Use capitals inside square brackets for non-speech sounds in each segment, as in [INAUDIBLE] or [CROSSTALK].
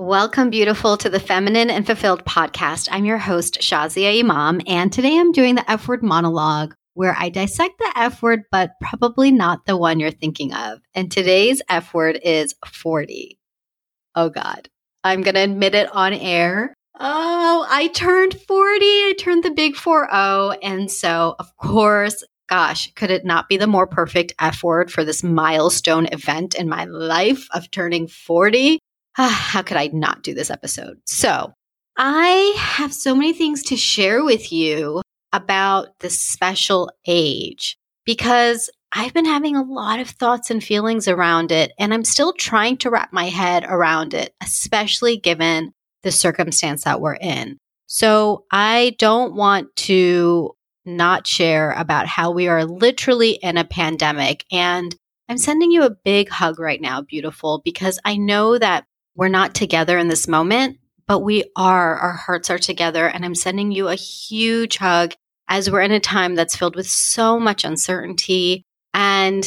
Welcome, beautiful, to the Feminine and Fulfilled podcast. I'm your host, Shazia Imam, and today I'm doing the F word monologue where I dissect the F word, but probably not the one you're thinking of. And today's F word is 40. Oh, God. I'm going to admit it on air. Oh, I turned 40. I turned the big 4 0. And so, of course, gosh, could it not be the more perfect F word for this milestone event in my life of turning 40? [SIGHS] how could I not do this episode? So, I have so many things to share with you about the special age because I've been having a lot of thoughts and feelings around it, and I'm still trying to wrap my head around it, especially given the circumstance that we're in. So, I don't want to not share about how we are literally in a pandemic. And I'm sending you a big hug right now, beautiful, because I know that we're not together in this moment, but we are. Our hearts are together. And I'm sending you a huge hug as we're in a time that's filled with so much uncertainty and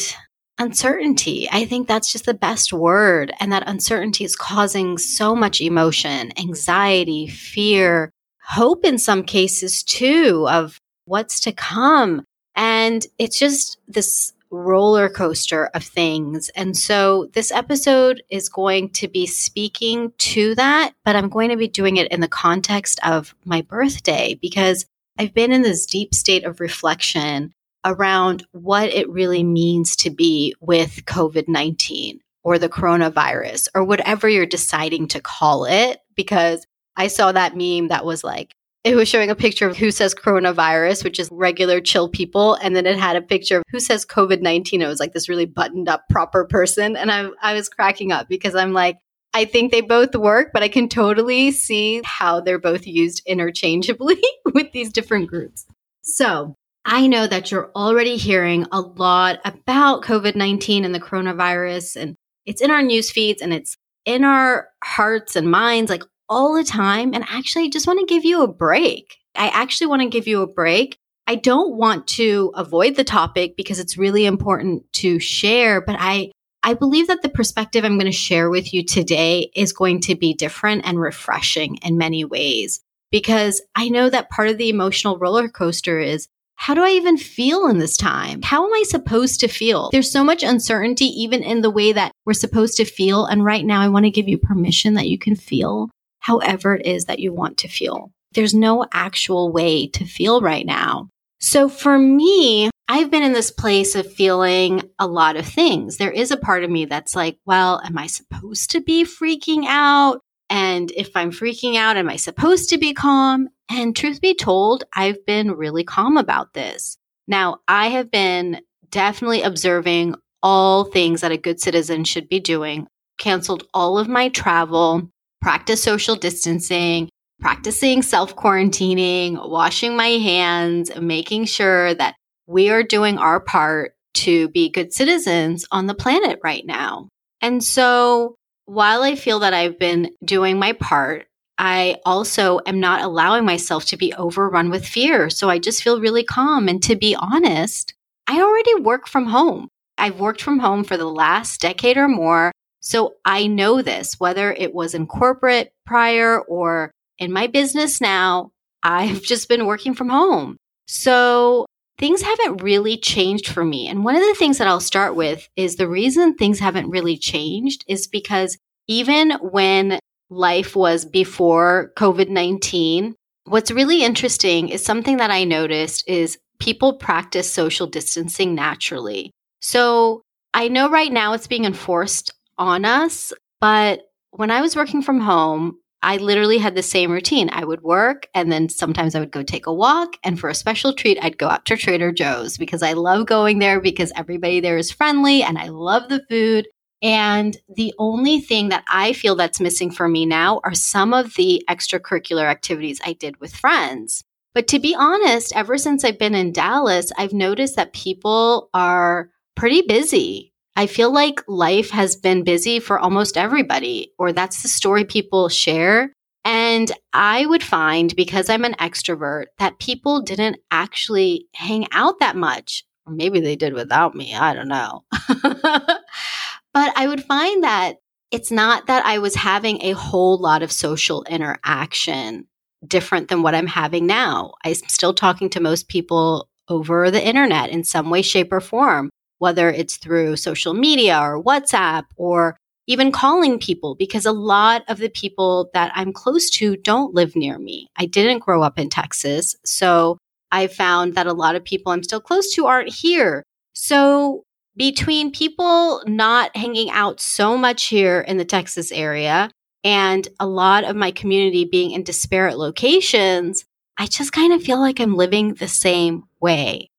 uncertainty. I think that's just the best word. And that uncertainty is causing so much emotion, anxiety, fear, hope in some cases too of what's to come. And it's just this roller coaster of things. And so this episode is going to be speaking to that, but I'm going to be doing it in the context of my birthday because I've been in this deep state of reflection around what it really means to be with COVID 19 or the coronavirus or whatever you're deciding to call it. Because I saw that meme that was like, it was showing a picture of who says coronavirus, which is regular chill people. And then it had a picture of who says COVID 19. It was like this really buttoned up, proper person. And I, I was cracking up because I'm like, I think they both work, but I can totally see how they're both used interchangeably [LAUGHS] with these different groups. So I know that you're already hearing a lot about COVID 19 and the coronavirus, and it's in our news feeds and it's in our hearts and minds. Like all the time. And actually, I just want to give you a break. I actually want to give you a break. I don't want to avoid the topic because it's really important to share, but I I believe that the perspective I'm going to share with you today is going to be different and refreshing in many ways because I know that part of the emotional roller coaster is how do I even feel in this time? How am I supposed to feel? There's so much uncertainty, even in the way that we're supposed to feel. And right now, I want to give you permission that you can feel however it is that you want to feel. There's no actual way to feel right now. So for me, I've been in this place of feeling a lot of things. There is a part of me that's like, well, am I supposed to be freaking out? And if I'm freaking out, am I supposed to be calm? And truth be told, I've been really calm about this. Now, I have been definitely observing all things that a good citizen should be doing, canceled all of my travel, practice social distancing, practicing self quarantining, washing my hands, making sure that we are doing our part to be good citizens on the planet right now. And so while I feel that I've been doing my part, I also am not allowing myself to be overrun with fear. So I just feel really calm. And to be honest, I already work from home. I've worked from home for the last decade or more. So I know this, whether it was in corporate prior or in my business now, I've [LAUGHS] just been working from home. So things haven't really changed for me. And one of the things that I'll start with is the reason things haven't really changed is because even when life was before COVID 19, what's really interesting is something that I noticed is people practice social distancing naturally. So I know right now it's being enforced on us. But when I was working from home, I literally had the same routine. I would work and then sometimes I would go take a walk. And for a special treat, I'd go out to Trader Joe's because I love going there because everybody there is friendly and I love the food. And the only thing that I feel that's missing for me now are some of the extracurricular activities I did with friends. But to be honest, ever since I've been in Dallas, I've noticed that people are pretty busy. I feel like life has been busy for almost everybody, or that's the story people share. And I would find, because I'm an extrovert, that people didn't actually hang out that much. Or maybe they did without me. I don't know. [LAUGHS] but I would find that it's not that I was having a whole lot of social interaction different than what I'm having now. I'm still talking to most people over the internet in some way, shape, or form, whether it's through social media or WhatsApp or even calling people, because a lot of the people that I'm close to don't live near me. I didn't grow up in Texas. So I found that a lot of people I'm still close to aren't here. So between people not hanging out so much here in the Texas area and a lot of my community being in disparate locations, I just kind of feel like I'm living the same way,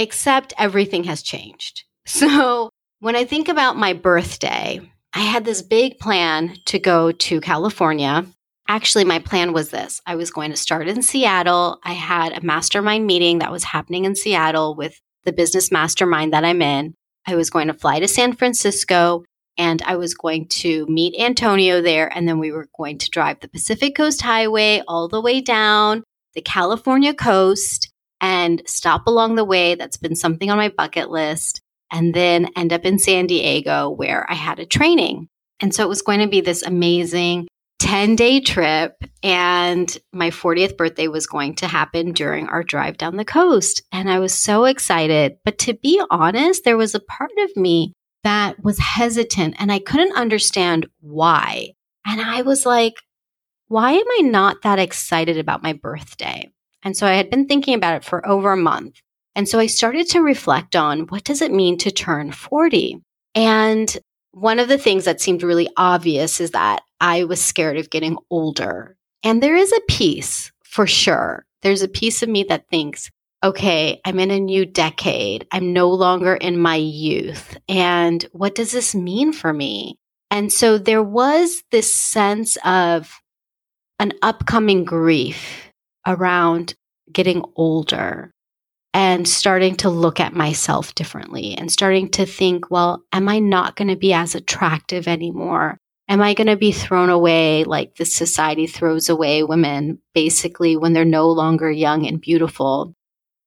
except everything has changed. [LAUGHS] So when I think about my birthday, I had this big plan to go to California. Actually, my plan was this I was going to start in Seattle. I had a mastermind meeting that was happening in Seattle with the business mastermind that I'm in. I was going to fly to San Francisco and I was going to meet Antonio there. And then we were going to drive the Pacific Coast Highway all the way down the California coast and stop along the way. That's been something on my bucket list. And then end up in San Diego where I had a training. And so it was going to be this amazing 10 day trip. And my 40th birthday was going to happen during our drive down the coast. And I was so excited. But to be honest, there was a part of me that was hesitant and I couldn't understand why. And I was like, why am I not that excited about my birthday? And so I had been thinking about it for over a month. And so I started to reflect on what does it mean to turn 40? And one of the things that seemed really obvious is that I was scared of getting older. And there is a piece for sure. There's a piece of me that thinks, okay, I'm in a new decade. I'm no longer in my youth. And what does this mean for me? And so there was this sense of an upcoming grief around getting older and starting to look at myself differently and starting to think, well, am I not going to be as attractive anymore? Am I going to be thrown away like the society throws away women basically when they're no longer young and beautiful?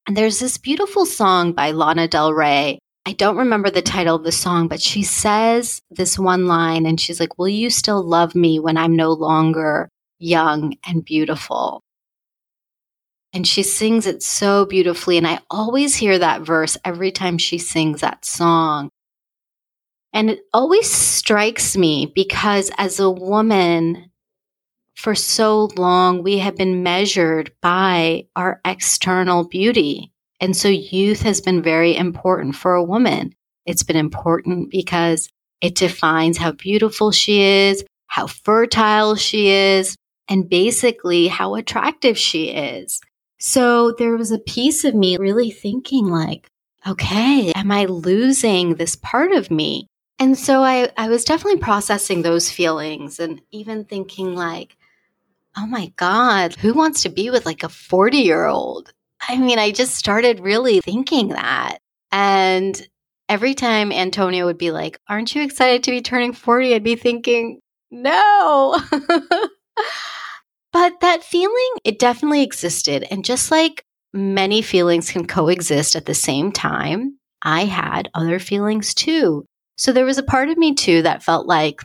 And there's this beautiful song by Lana Del Rey. I don't remember the title of the song, but she says this one line and she's like, Will you still love me when I'm no longer young and beautiful? And she sings it so beautifully. And I always hear that verse every time she sings that song. And it always strikes me because as a woman, for so long, we have been measured by our external beauty. And so youth has been very important for a woman. It's been important because it defines how beautiful she is, how fertile she is, and basically how attractive she is. So there was a piece of me really thinking like, okay, am I losing this part of me? And so I, I was definitely processing those feelings and even thinking like, oh my God, who wants to be with like a 40 year old? I mean, I just started really thinking that. And every time Antonio would be like, Aren't you excited to be turning 40? I'd be thinking, No. [LAUGHS] but that feeling, it definitely existed. And just like many feelings can coexist at the same time, I had other feelings too. So there was a part of me too that felt like,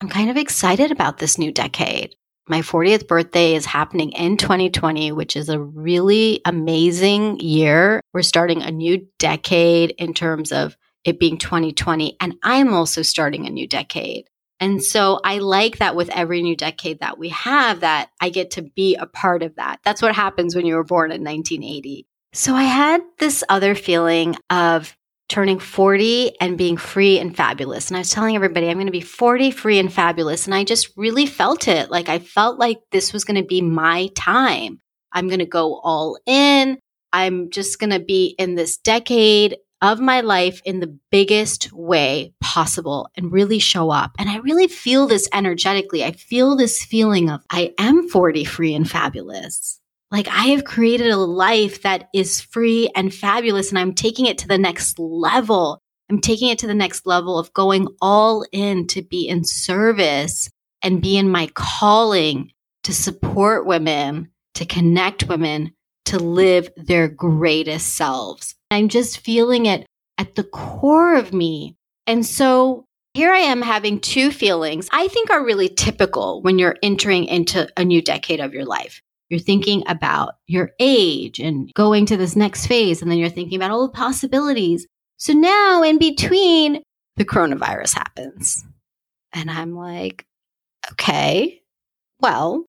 I'm kind of excited about this new decade my 40th birthday is happening in 2020, which is a really amazing year. We're starting a new decade in terms of it being 2020. And I'm also starting a new decade. And so I like that with every new decade that we have, that I get to be a part of that. That's what happens when you were born in 1980. So I had this other feeling of turning 40 and being free and fabulous. And I was telling everybody, I'm going to be 40, free and fabulous. And I just really felt it. Like I felt like this was going to be my time. I'm going to go all in. I'm just going to be in this decade of my life in the biggest way possible and really show up. And I really feel this energetically. I feel this feeling of I am 40, free and fabulous. Like I have created a life that is free and fabulous and I'm taking it to the next level. I'm taking it to the next level of going all in to be in service and be in my calling to support women, to connect women, to live their greatest selves. I'm just feeling it at the core of me. And so here I am having two feelings I think are really typical when you're entering into a new decade of your life. You're thinking about your age and going to this next phase, and then you're thinking about all the possibilities. So now, in between, the coronavirus happens. And I'm like, okay, well,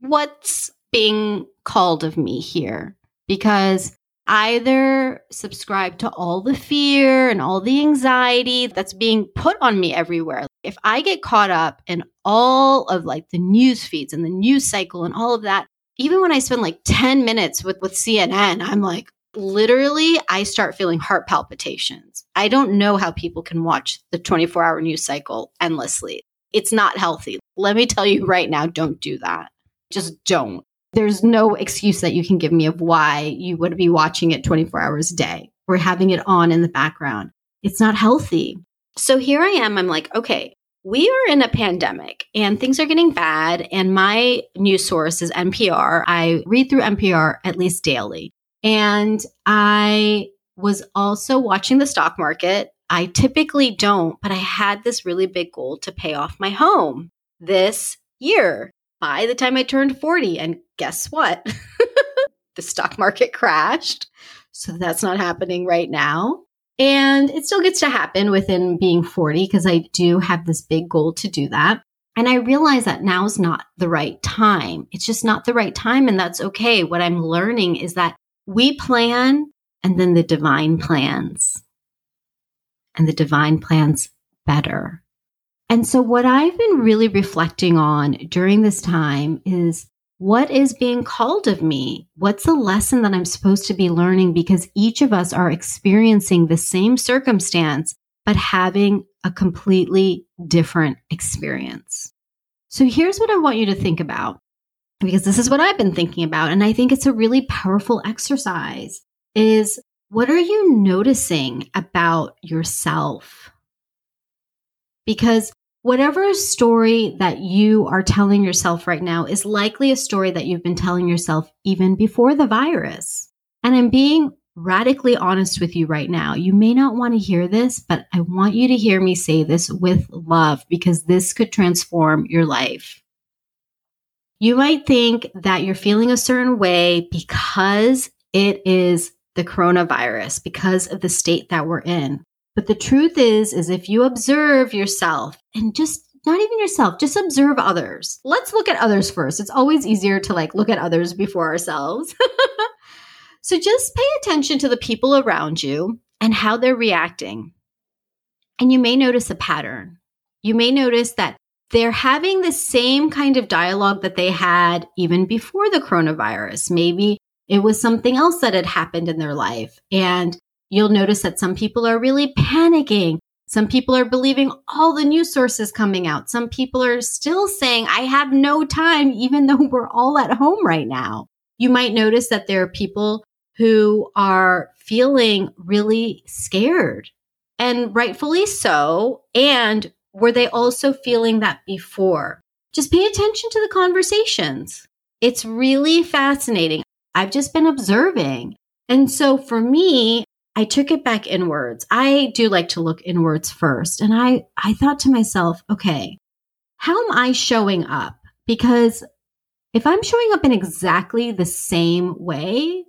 what's being called of me here? Because either subscribe to all the fear and all the anxiety that's being put on me everywhere. If I get caught up in all of like the news feeds and the news cycle and all of that, even when I spend like 10 minutes with, with CNN, I'm like, literally, I start feeling heart palpitations. I don't know how people can watch the 24 hour news cycle endlessly. It's not healthy. Let me tell you right now, don't do that. Just don't there's no excuse that you can give me of why you would be watching it 24 hours a day or having it on in the background. It's not healthy. So here I am. I'm like, okay, we are in a pandemic and things are getting bad. And my news source is NPR. I read through NPR at least daily. And I was also watching the stock market. I typically don't, but I had this really big goal to pay off my home this year by the time I turned 40. And guess what? [LAUGHS] the stock market crashed. So that's not happening right now. And it still gets to happen within being 40 because I do have this big goal to do that. And I realize that now is not the right time. It's just not the right time. And that's okay. What I'm learning is that we plan and then the divine plans. And the divine plans better. And so, what I've been really reflecting on during this time is what is being called of me? What's the lesson that I'm supposed to be learning? Because each of us are experiencing the same circumstance, but having a completely different experience. So, here's what I want you to think about because this is what I've been thinking about. And I think it's a really powerful exercise is what are you noticing about yourself? because whatever story that you are telling yourself right now is likely a story that you've been telling yourself even before the virus. And I'm being radically honest with you right now. You may not want to hear this, but I want you to hear me say this with love because this could transform your life. You might think that you're feeling a certain way because it is the coronavirus, because of the state that we're in. But the truth is, is if you observe yourself and just not even yourself, just observe others. Let's look at others first. It's always easier to like look at others before ourselves. [LAUGHS] so just pay attention to the people around you and how they're reacting. And you may notice a pattern. You may notice that they're having the same kind of dialogue that they had even before the coronavirus. Maybe it was something else that had happened in their life. And You'll notice that some people are really panicking. Some people are believing all the news sources coming out. Some people are still saying, I have no time, [LAUGHS] even though we're all at home right now. You might notice that there are people who are feeling really scared and rightfully so. And were they also feeling that before? Just pay attention to the conversations. It's really fascinating. I've just been observing. And so for me, I took it back inwards. I do like to look inwards first. And I, I thought to myself, okay, how am I showing up? Because if I'm showing up in exactly the same way,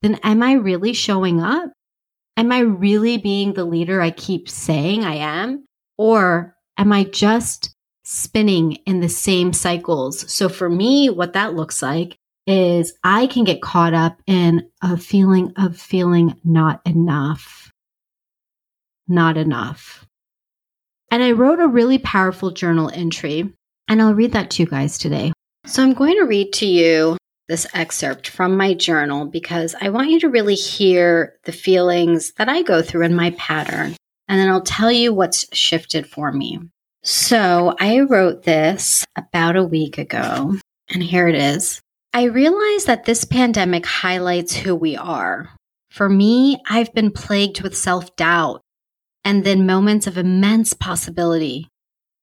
then am I really showing up? Am I really being the leader I keep saying I am? Or am I just spinning in the same cycles? So for me, what that looks like is I can get caught up in a feeling of feeling not enough. Not enough. And I wrote a really powerful journal entry, and I'll read that to you guys today. So I'm going to read to you this excerpt from my journal because I want you to really hear the feelings that I go through in my pattern. And then I'll tell you what's shifted for me. So I wrote this about a week ago, and here it is. I realize that this pandemic highlights who we are. For me, I've been plagued with self doubt and then moments of immense possibility.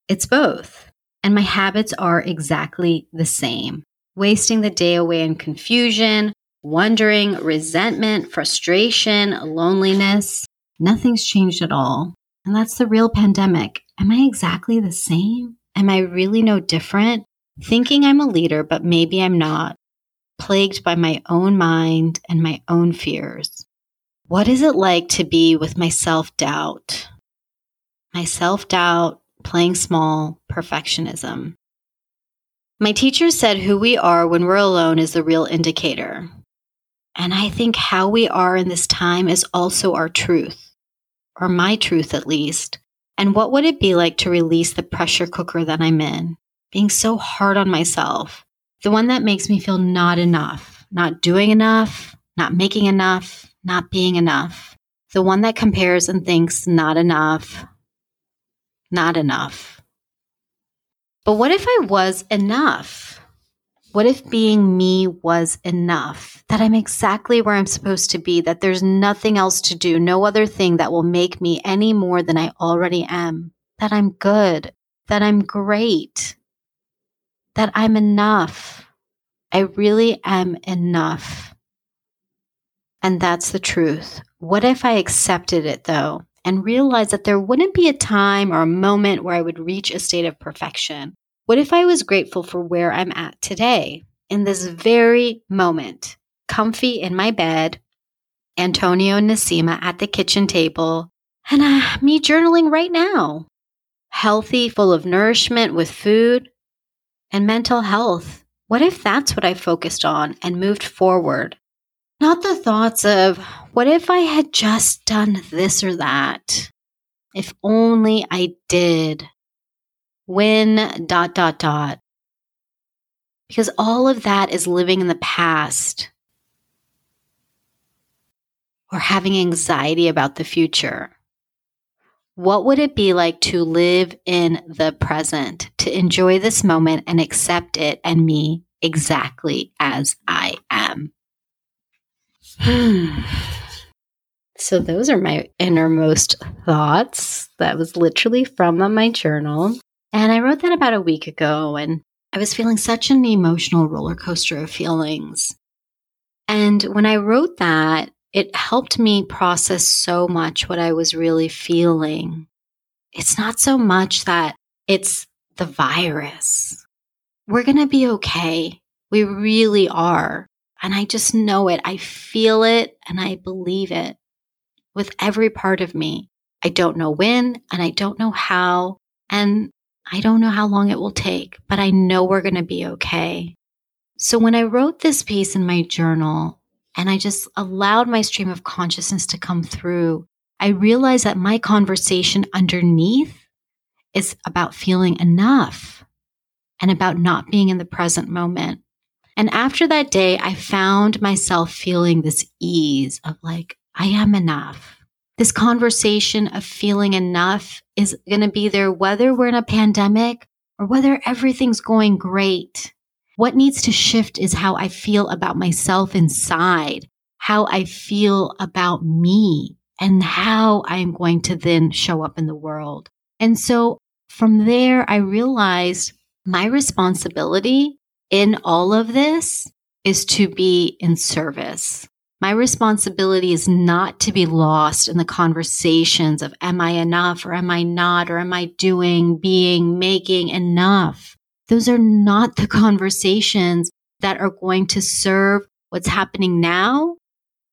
It's both. And my habits are exactly the same wasting the day away in confusion, wondering, resentment, frustration, loneliness. Nothing's changed at all. And that's the real pandemic. Am I exactly the same? Am I really no different? Thinking I'm a leader, but maybe I'm not. Plagued by my own mind and my own fears. What is it like to be with my self doubt? My self doubt, playing small, perfectionism. My teacher said who we are when we're alone is the real indicator. And I think how we are in this time is also our truth, or my truth at least. And what would it be like to release the pressure cooker that I'm in? Being so hard on myself, the one that makes me feel not enough, not doing enough, not making enough, not being enough. The one that compares and thinks not enough, not enough. But what if I was enough? What if being me was enough? That I'm exactly where I'm supposed to be, that there's nothing else to do, no other thing that will make me any more than I already am, that I'm good, that I'm great, that I'm enough. I really am enough. And that's the truth. What if I accepted it though? and realized that there wouldn't be a time or a moment where I would reach a state of perfection. What if I was grateful for where I'm at today, in this very moment, comfy in my bed, Antonio and Nasima at the kitchen table, and uh, me journaling right now? Healthy, full of nourishment with food and mental health. What if that's what I focused on and moved forward? Not the thoughts of, what if I had just done this or that? If only I did. When dot dot dot. Because all of that is living in the past or having anxiety about the future. What would it be like to live in the present, to enjoy this moment and accept it and me exactly as I am? [SIGHS] so those are my innermost thoughts. That was literally from uh, my journal. And I wrote that about a week ago and I was feeling such an emotional roller coaster of feelings. And when I wrote that, it helped me process so much what I was really feeling. It's not so much that it's the virus. We're going to be okay. We really are. And I just know it. I feel it and I believe it with every part of me. I don't know when and I don't know how. And I don't know how long it will take, but I know we're going to be okay. So when I wrote this piece in my journal and I just allowed my stream of consciousness to come through, I realized that my conversation underneath is about feeling enough and about not being in the present moment. And after that day, I found myself feeling this ease of like, I am enough. This conversation of feeling enough is going to be there whether we're in a pandemic or whether everything's going great. What needs to shift is how I feel about myself inside, how I feel about me, and how I'm going to then show up in the world. And so from there, I realized my responsibility in all of this is to be in service. My responsibility is not to be lost in the conversations of am I enough or am I not or am I doing, being, making enough? Those are not the conversations that are going to serve what's happening now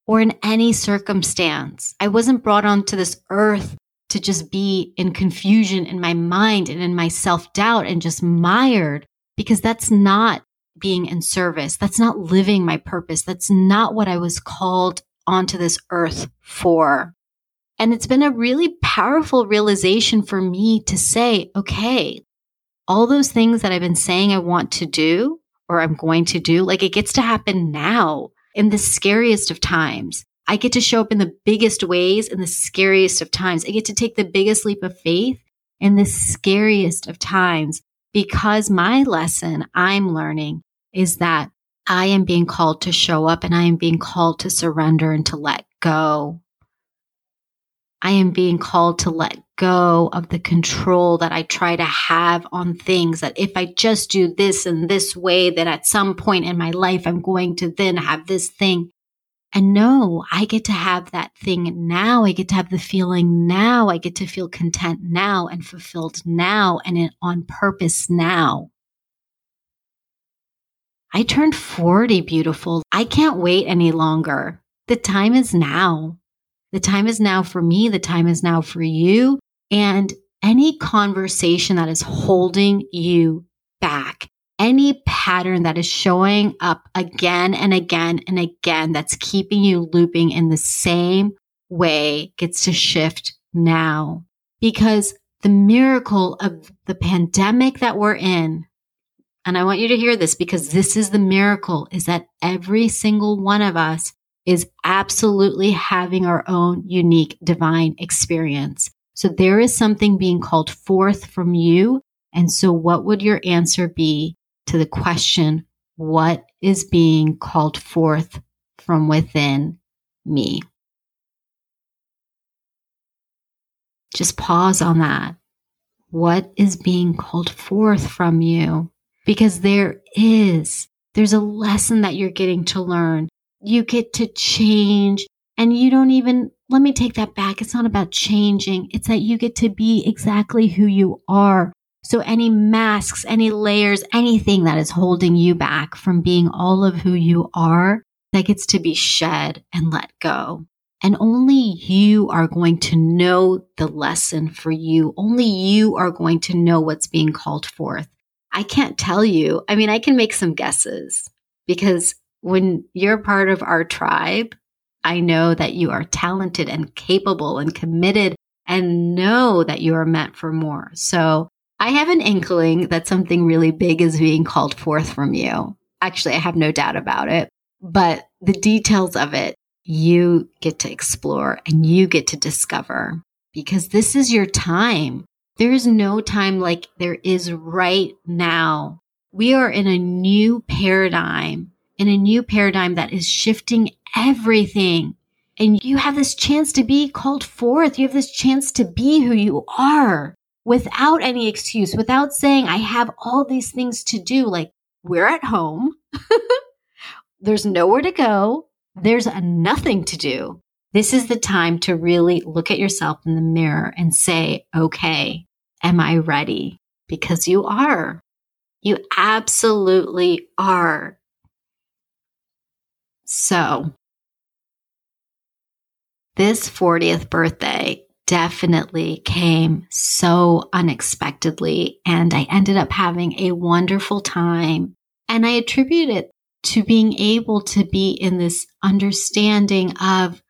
or in any circumstance. I wasn't brought onto this earth to just be in confusion in my mind and in my self doubt and just mired because that's not being in service. That's not living my purpose. That's not what I was called onto this earth for. And it's been a really powerful realization for me to say, okay, all those things that I've been saying I want to do or I'm going to do, like it gets to happen now in the scariest of times. I get to show up in the biggest ways in the scariest of times. I get to take the biggest leap of faith in the scariest of times because my lesson I'm learning is that I am being called to show up and I am being called to surrender and to let go. I am being called to let go of the control that I try to have on things that if I just do this and this way, that at some point in my life, I'm going to then have this thing. And no, I get to have that thing now. I get to have the feeling now. I get to feel content now and fulfilled now and on purpose now. I turned 40, beautiful. I can't wait any longer. The time is now. The time is now for me. The time is now for you. And any conversation that is holding you back, any pattern that is showing up again and again and again that's keeping you looping in the same way gets to shift now. Because the miracle of the pandemic that we're in, and I want you to hear this because this is the miracle, is that every single one of us is absolutely having our own unique divine experience. So there is something being called forth from you. And so what would your answer be to the question, what is being called forth from within me? Just pause on that. What is being called forth from you? Because there is, there's a lesson that you're getting to learn. You get to change and you don't even, let me take that back. It's not about changing. It's that you get to be exactly who you are so any masks, any layers, anything that is holding you back from being all of who you are, that gets to be shed and let go. And only you are going to know the lesson for you. Only you are going to know what's being called forth. I can't tell you. I mean, I can make some guesses because when you're part of our tribe, I know that you are talented and capable and committed and know that you are meant for more. So I have an inkling that something really big is being called forth from you. Actually, I have no doubt about it, but the details of it, you get to explore and you get to discover because this is your time. There is no time like there is right now. We are in a new paradigm, in a new paradigm that is shifting everything. And you have this chance to be called forth. You have this chance to be who you are without any excuse, without saying, I have all these things to do. Like, we're at home. [LAUGHS] There's nowhere to go. There's nothing to do. This is the time to really look at yourself in the mirror and say, okay, am I ready? Because you are. You absolutely are. So, this 40th birthday definitely came so unexpectedly. And I ended up having a wonderful time. And I attribute it to being able to be in this understanding of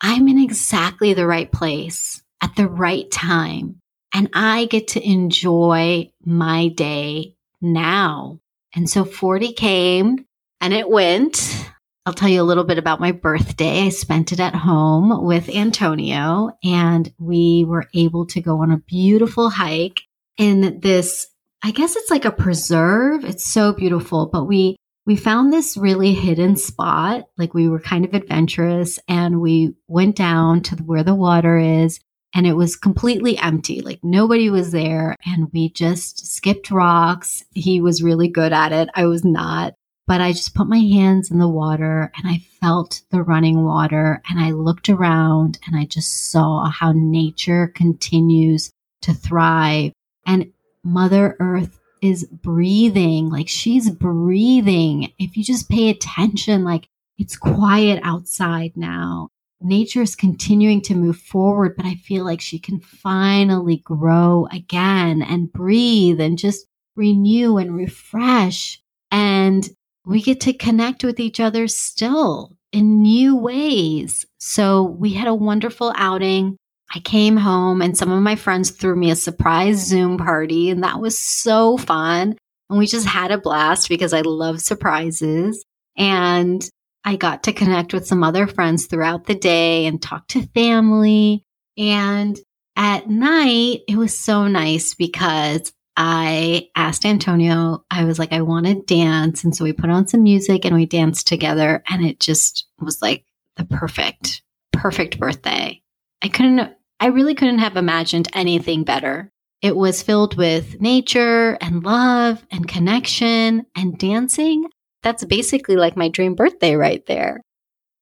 I'm in exactly the right place at the right time. And I get to enjoy my day now. And so 40 came and it went. I'll tell you a little bit about my birthday. I spent it at home with Antonio and we were able to go on a beautiful hike in this, I guess it's like a preserve. It's so beautiful, but we, we found this really hidden spot. Like we were kind of adventurous and we went down to where the water is and it was completely empty. Like nobody was there and we just skipped rocks. He was really good at it. I was not. But I just put my hands in the water and I felt the running water and I looked around and I just saw how nature continues to thrive and Mother Earth is breathing. Like she's breathing. If you just pay attention, like it's quiet outside now. Nature is continuing to move forward, but I feel like she can finally grow again and breathe and just renew and refresh. And we get to connect with each other still in new ways. So we had a wonderful outing. I came home and some of my friends threw me a surprise Zoom party, and that was so fun. And we just had a blast because I love surprises. And I got to connect with some other friends throughout the day and talk to family. And at night, it was so nice because I asked Antonio, I was like, I want to dance. And so we put on some music and we danced together. And it just was like the perfect, perfect birthday. I couldn't, I really couldn't have imagined anything better. It was filled with nature and love and connection and dancing. That's basically like my dream birthday right there.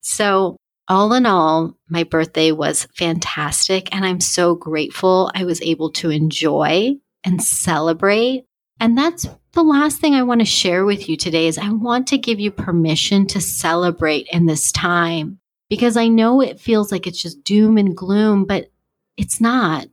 So, all in all, my birthday was fantastic, and I'm so grateful I was able to enjoy and celebrate. And that's the last thing I want to share with you today is I want to give you permission to celebrate in this time because I know it feels like it's just doom and gloom, but it's not.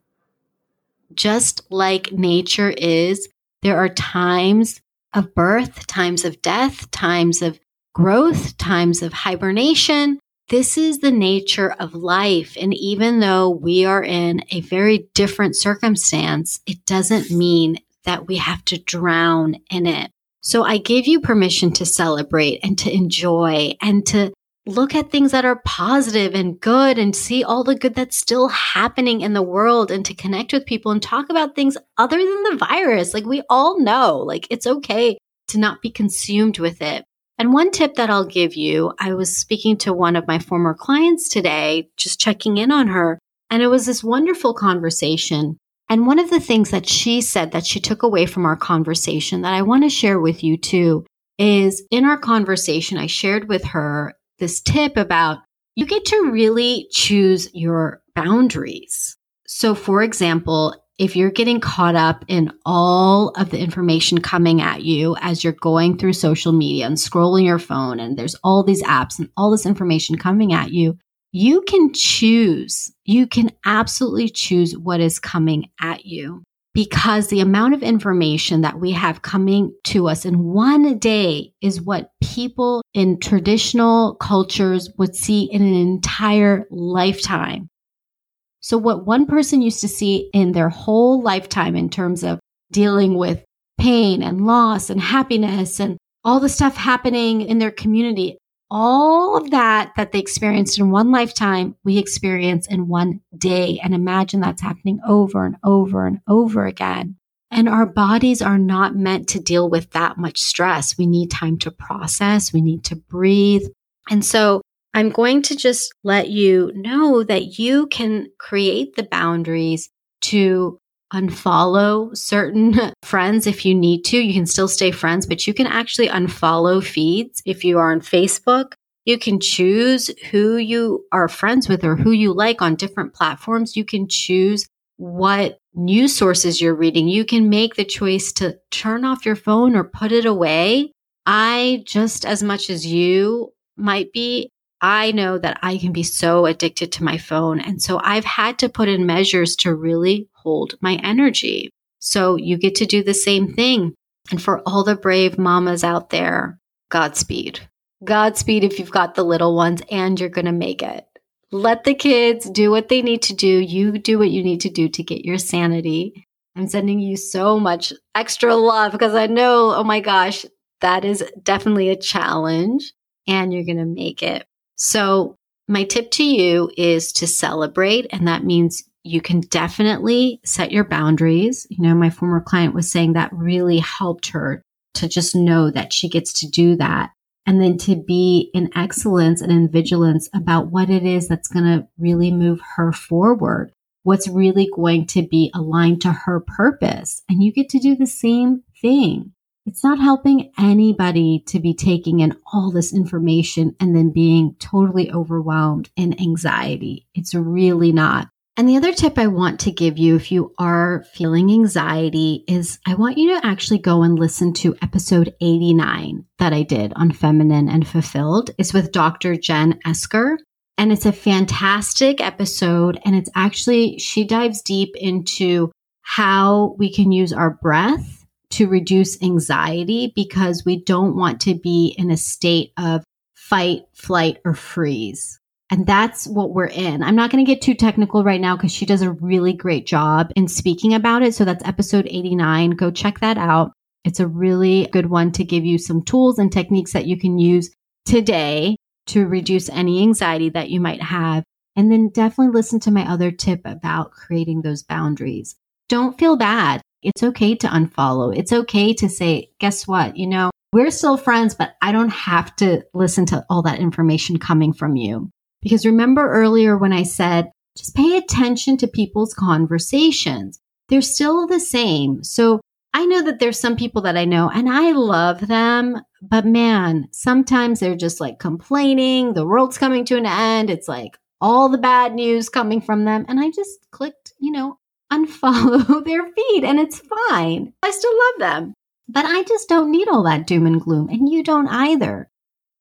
Just like nature is, there are times of birth, times of death, times of growth, times of hibernation. This is the nature of life. And even though we are in a very different circumstance, it doesn't mean that we have to drown in it. So I give you permission to celebrate and to enjoy and to look at things that are positive and good and see all the good that's still happening in the world and to connect with people and talk about things other than the virus. Like we all know, like it's okay to not be consumed with it. And one tip that I'll give you, I was speaking to one of my former clients today, just checking in on her, and it was this wonderful conversation. And one of the things that she said that she took away from our conversation that I want to share with you too is in our conversation, I shared with her this tip about you get to really choose your boundaries. So, for example, if you're getting caught up in all of the information coming at you as you're going through social media and scrolling your phone, and there's all these apps and all this information coming at you, you can choose. You can absolutely choose what is coming at you because the amount of information that we have coming to us in one day is what people in traditional cultures would see in an entire lifetime. So, what one person used to see in their whole lifetime in terms of dealing with pain and loss and happiness and all the stuff happening in their community, all of that that they experienced in one lifetime, we experience in one day. And imagine that's happening over and over and over again. And our bodies are not meant to deal with that much stress. We need time to process. We need to breathe. And so I'm going to just let you know that you can create the boundaries to unfollow certain [LAUGHS] friends if you need to. You can still stay friends, but you can actually unfollow feeds. If you are on Facebook, you can choose who you are friends with or who you like on different platforms. You can choose what news sources you're reading. You can make the choice to turn off your phone or put it away. I, just as much as you might be, I know that I can be so addicted to my phone. And so I've had to put in measures to really hold my energy. So you get to do the same thing. And for all the brave mamas out there, Godspeed. Godspeed if you've got the little ones and you're going to make it. Let the kids do what they need to do. You do what you need to do to get your sanity. I'm sending you so much extra love because I know, oh my gosh, that is definitely a challenge and you're going to make it. So, my tip to you is to celebrate. And that means you can definitely set your boundaries. You know, my former client was saying that really helped her to just know that she gets to do that. And then to be in excellence and in vigilance about what it is that's going to really move her forward, what's really going to be aligned to her purpose. And you get to do the same thing. It's not helping anybody to be taking in all this information and then being totally overwhelmed in anxiety. It's really not. And the other tip I want to give you if you are feeling anxiety is I want you to actually go and listen to episode 89 that I did on feminine and fulfilled. It's with Dr. Jen Esker. And it's a fantastic episode. And it's actually, she dives deep into how we can use our breath to reduce anxiety because we don't want to be in a state of fight, flight, or freeze. And that's what we're in. I'm not going to get too technical right now because she does a really great job in speaking about it. So that's episode 89. Go check that out. It's a really good one to give you some tools and techniques that you can use today to reduce any anxiety that you might have. And then definitely listen to my other tip about creating those boundaries. Don't feel bad. It's okay to unfollow. It's okay to say, guess what? You know, we're still friends, but I don't have to listen to all that information coming from you. Because remember earlier when I said, just pay attention to people's conversations. They're still the same. So I know that there's some people that I know and I love them, but man, sometimes they're just like complaining, the world's coming to an end. It's like all the bad news coming from them. And I just clicked, you know, unfollow [LAUGHS] their feed and it's fine. I still love them, but I just don't need all that doom and gloom. And you don't either.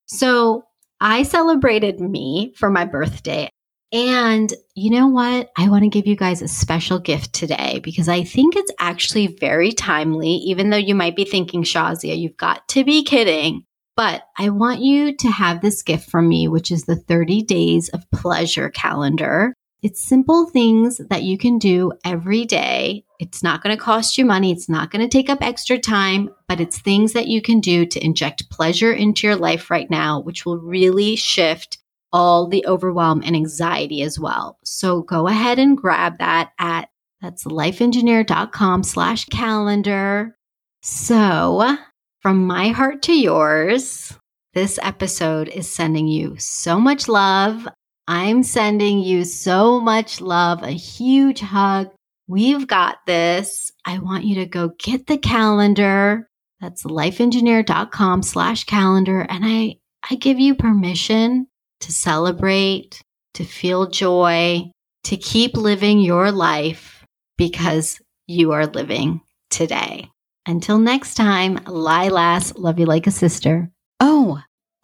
So I celebrated me for my birthday. And you know what? I want to give you guys a special gift today because I think it's actually very timely, even though you might be thinking, Shazia, you've got to be kidding. But I want you to have this gift from me, which is the 30 days of pleasure calendar. It's simple things that you can do every day. It's not going to cost you money. It's not going to take up extra time, but it's things that you can do to inject pleasure into your life right now, which will really shift all the overwhelm and anxiety as well. So go ahead and grab that at that's lifeengineer.com slash calendar. So from my heart to yours, this episode is sending you so much love. I'm sending you so much love, a huge hug. We've got this. I want you to go get the calendar. That's lifeengineer.com slash calendar. And I, I give you permission to celebrate, to feel joy, to keep living your life because you are living today. Until next time, Lilas, love you like a sister. Oh,